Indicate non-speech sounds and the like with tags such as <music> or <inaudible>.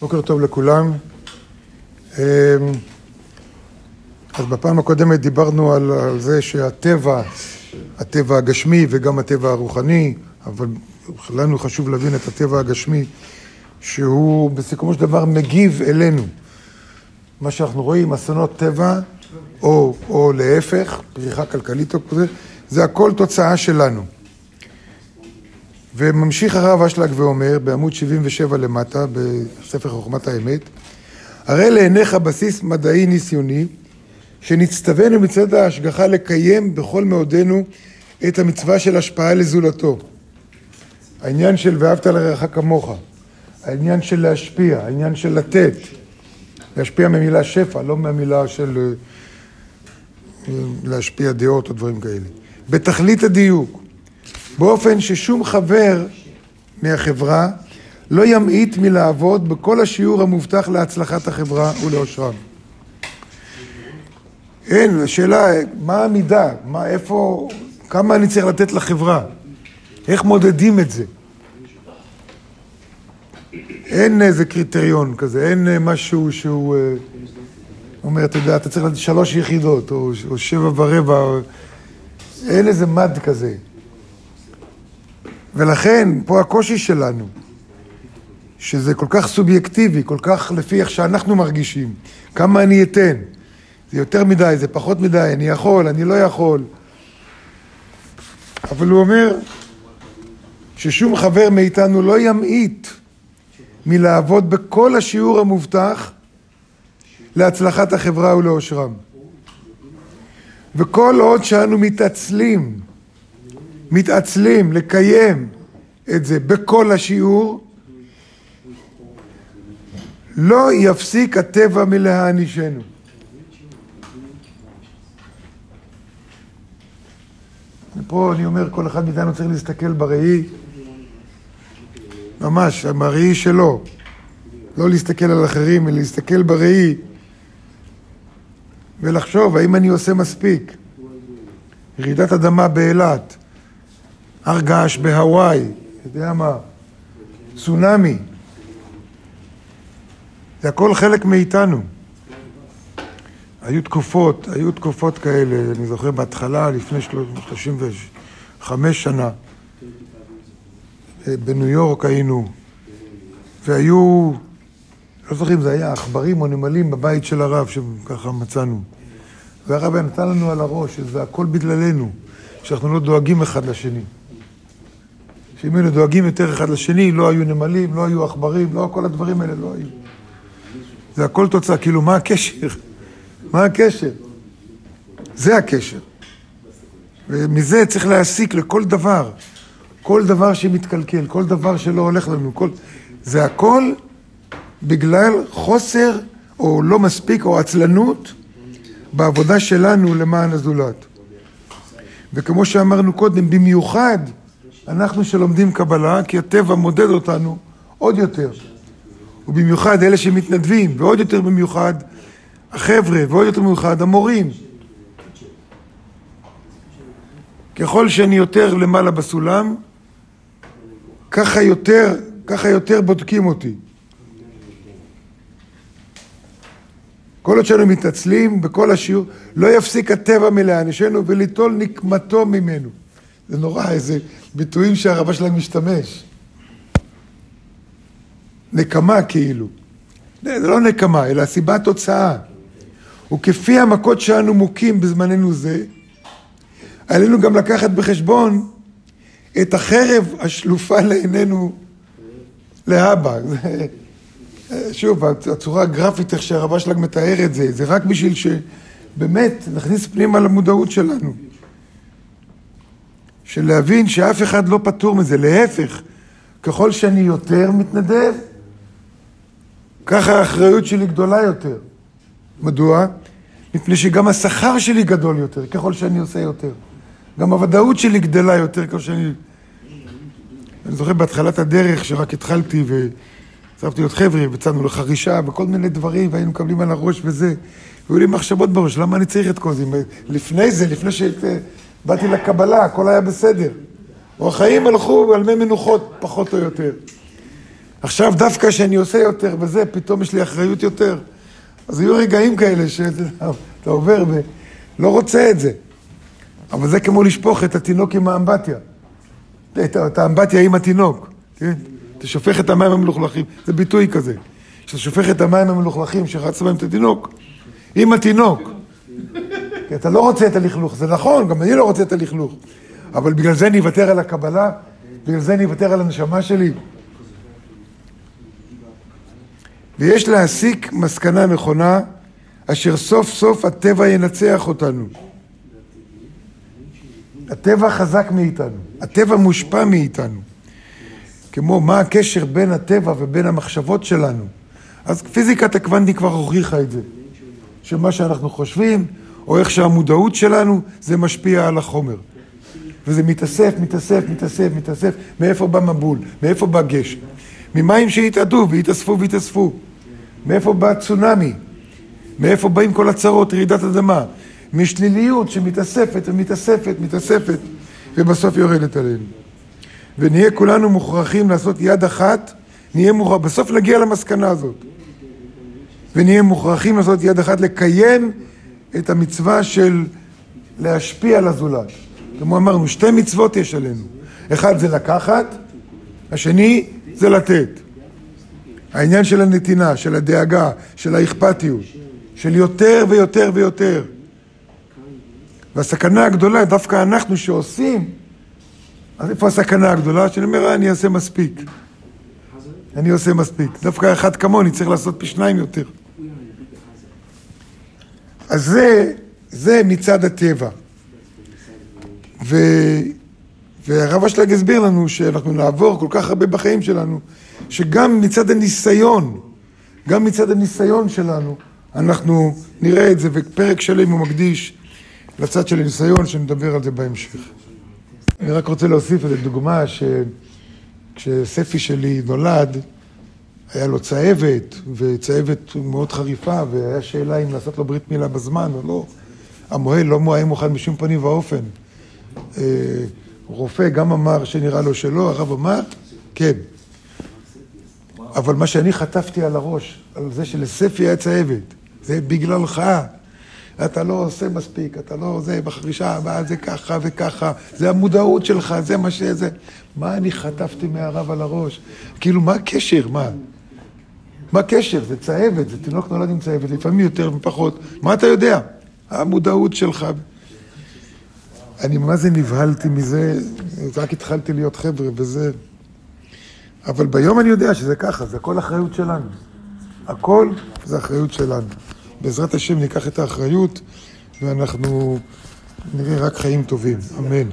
בוקר טוב לכולם. אמ, אז בפעם הקודמת דיברנו על, על זה שהטבע, הטבע הגשמי וגם הטבע הרוחני, אבל לנו חשוב להבין את הטבע הגשמי, שהוא בסיכומו של דבר מגיב אלינו. מה שאנחנו רואים, אסונות טבע, או, או להפך, פריחה כלכלית או כזה, זה הכל תוצאה שלנו. וממשיך הרב אשלג ואומר, בעמוד 77 למטה, בספר חוכמת האמת, הרי לעיניך בסיס מדעי ניסיוני, שנצטווינו מצד ההשגחה לקיים בכל מאודנו את המצווה של השפעה לזולתו. העניין של ואהבת לרעך כמוך, העניין של להשפיע, העניין של לתת, להשפיע ממילה שפע, לא מהמילה של אה, להשפיע דעות או דברים כאלה. בתכלית הדיוק, באופן ששום חבר מהחברה לא ימעיט מלעבוד בכל השיעור המובטח להצלחת החברה ולאושרם. אין, השאלה, מה המידה? מה, איפה, כמה אני צריך לתת לחברה? איך מודדים את זה? אין איזה קריטריון כזה, אין משהו שהוא אה, אומר, אתה יודע, אתה צריך לתת שלוש יחידות, או, או שבע ורבע, או... אין איזה מד כזה. ולכן, פה הקושי שלנו, שזה כל כך סובייקטיבי, כל כך לפי איך שאנחנו מרגישים, כמה אני אתן. זה יותר מדי, זה פחות מדי, אני יכול, אני לא יכול. אבל הוא אומר ששום חבר מאיתנו לא ימעיט מלעבוד בכל השיעור המובטח להצלחת החברה ולאושרם. וכל עוד שאנו מתעצלים מתעצלים לקיים את זה בכל השיעור, לא יפסיק הטבע מלהענישנו. פה אני אומר, כל אחד מאיתנו צריך להסתכל בראי, ממש, בראי שלו. לא להסתכל על אחרים, אלא להסתכל בראי ולחשוב, האם אני עושה מספיק? רעידת אדמה באילת, הר געש בהוואי, יודע מה, צונאמי. זה הכל חלק מאיתנו. היו תקופות, היו תקופות כאלה, אני זוכר בהתחלה, לפני 35 שנה, בניו יורק היינו, והיו, לא זוכר אם זה היה עכברים או נמלים בבית של הרב, שככה מצאנו. והרב נתן לנו על הראש, שזה הכל בגללנו, שאנחנו לא דואגים אחד לשני. שאם היינו דואגים יותר אחד לשני, לא היו נמלים, לא היו עכברים, לא כל הדברים האלה לא היו. זה הכל תוצאה, כאילו, מה הקשר? <laughs> מה הקשר? זה הקשר. ומזה צריך להסיק לכל דבר. כל דבר שמתקלקל, כל דבר שלא הולך לנו, כל... זה הכל בגלל חוסר או לא מספיק או עצלנות בעבודה שלנו למען הזולת. וכמו שאמרנו קודם, במיוחד אנחנו שלומדים קבלה, כי הטבע מודד אותנו עוד יותר. ובמיוחד אלה שמתנדבים, ועוד יותר במיוחד החבר'ה, ועוד יותר במיוחד המורים. ככל שאני יותר למעלה בסולם, ככה יותר, ככה יותר בודקים אותי. כל עוד שאנו מתעצלים בכל השיעור, לא יפסיק הטבע מלהענישנו וליטול נקמתו ממנו. זה נורא, איזה ביטויים שהרבה שלהם משתמש. נקמה כאילו. זה לא נקמה, אלא סיבה תוצאה. וכפי המכות שאנו מוכים בזמננו זה, עלינו גם לקחת בחשבון את החרב השלופה לעינינו להבא. <laughs> שוב, הצורה הגרפית, איך שהרבה שלג מתאר את זה, זה רק בשביל שבאמת נכניס פנימה למודעות שלנו. של להבין שאף אחד לא פטור מזה, להפך, ככל שאני יותר מתנדב, ככה האחריות שלי גדולה יותר. מדוע? מפני שגם השכר שלי גדול יותר, ככל שאני עושה יותר. גם הוודאות שלי גדלה יותר ככל שאני... אני זוכר בהתחלת הדרך, שרק התחלתי ועזבתי להיות חבר'ה, ויצאנו לחרישה וכל מיני דברים, והיינו מקבלים על הראש וזה. והיו לי מחשבות בראש, למה אני צריך את כל זה? לפני זה, לפני ש... באתי לקבלה, הכל היה בסדר. החיים הלכו על מי מנוחות, פחות או יותר. עכשיו, דווקא כשאני עושה יותר וזה, פתאום יש לי אחריות יותר. אז יהיו רגעים כאלה שאתה <laughs> עובר ולא רוצה את זה. אבל זה כמו לשפוך את התינוק עם האמבטיה. את האמבטיה עם התינוק, כן? אתה שופך את המים המלוכלכים, זה ביטוי כזה. כשאתה שופך את המים המלוכלכים שרצת בהם את התינוק, עם התינוק. כי אתה לא רוצה את הלכלוך, זה נכון, גם אני לא רוצה את הלכלוך. אבל בגלל זה אני אוותר על הקבלה, בגלל זה אני אוותר על הנשמה שלי. ויש להסיק מסקנה נכונה, אשר סוף סוף הטבע ינצח אותנו. הטבע חזק מאיתנו, הטבע מושפע מאיתנו. כמו מה הקשר בין הטבע ובין המחשבות שלנו. אז פיזיקת הקוונטי כבר הוכיחה את זה. שמה שאנחנו חושבים, או איך שהמודעות שלנו, זה משפיע על החומר. וזה מתאסף, מתאסף, מתאסף, מתאסף. מאיפה בא מבול? מאיפה בא גשם? ממים שהתאדו והתאספו והתאספו. מאיפה בא צונאמי? מאיפה באים כל הצרות, רעידת אדמה? משליליות שמתאספת ומתאספת, מתאספת, ובסוף יורדת עלינו. ונהיה כולנו מוכרחים לעשות יד אחת, נהיה מוכרחים, בסוף נגיע למסקנה הזאת. ונהיה מוכרחים לעשות יד אחת, לקיים את המצווה של להשפיע על הזולת. כמו אמרנו, שתי מצוות יש עלינו. אחד זה לקחת, השני זה לתת. העניין של הנתינה, של הדאגה, של האכפתיות, של יותר ויותר ויותר. והסכנה הגדולה, דווקא אנחנו שעושים, אז איפה הסכנה הגדולה? שאני אומר, אה, אני אעשה מספיק. אני עושה מספיק. דווקא אחד כמוני צריך לעשות פי שניים יותר. אז זה, זה מצד הטבע. ו, והרב אשלג הסביר לנו שאנחנו נעבור כל כך הרבה בחיים שלנו, שגם מצד הניסיון, גם מצד הניסיון שלנו, אנחנו נראה את זה, ופרק שלם הוא מקדיש לצד של הניסיון, שנדבר על זה בהמשך. אני רק רוצה להוסיף איזו דוגמה, שכשספי שלי נולד, היה לו צהבת, וצהבת מאוד חריפה, והיה שאלה אם לעשות לו ברית מילה בזמן או לא. המוהל לא היה מוכן בשום פנים ואופן. אה, רופא גם אמר שנראה לו שלא, הרב אמר, כן. אבל מה שאני חטפתי על הראש, על זה שלספי היה צהבת, זה בגללך. אתה לא עושה מספיק, אתה לא זה, בחרישה הבאה זה ככה וככה, זה המודעות שלך, זה מה שזה. מה אני חטפתי מהרב על הראש? כאילו, מה הקשר? מה? מה הקשר? זה צהבת, זה תינוק נולד עם צהבת, לפעמים יותר ופחות. מה אתה יודע? המודעות שלך. אני מה זה נבהלתי מזה, רק התחלתי להיות חבר'ה וזה... אבל ביום אני יודע שזה ככה, זה הכל אחריות שלנו. הכל זה אחריות שלנו. בעזרת השם ניקח את האחריות ואנחנו נראה רק חיים טובים. אמן.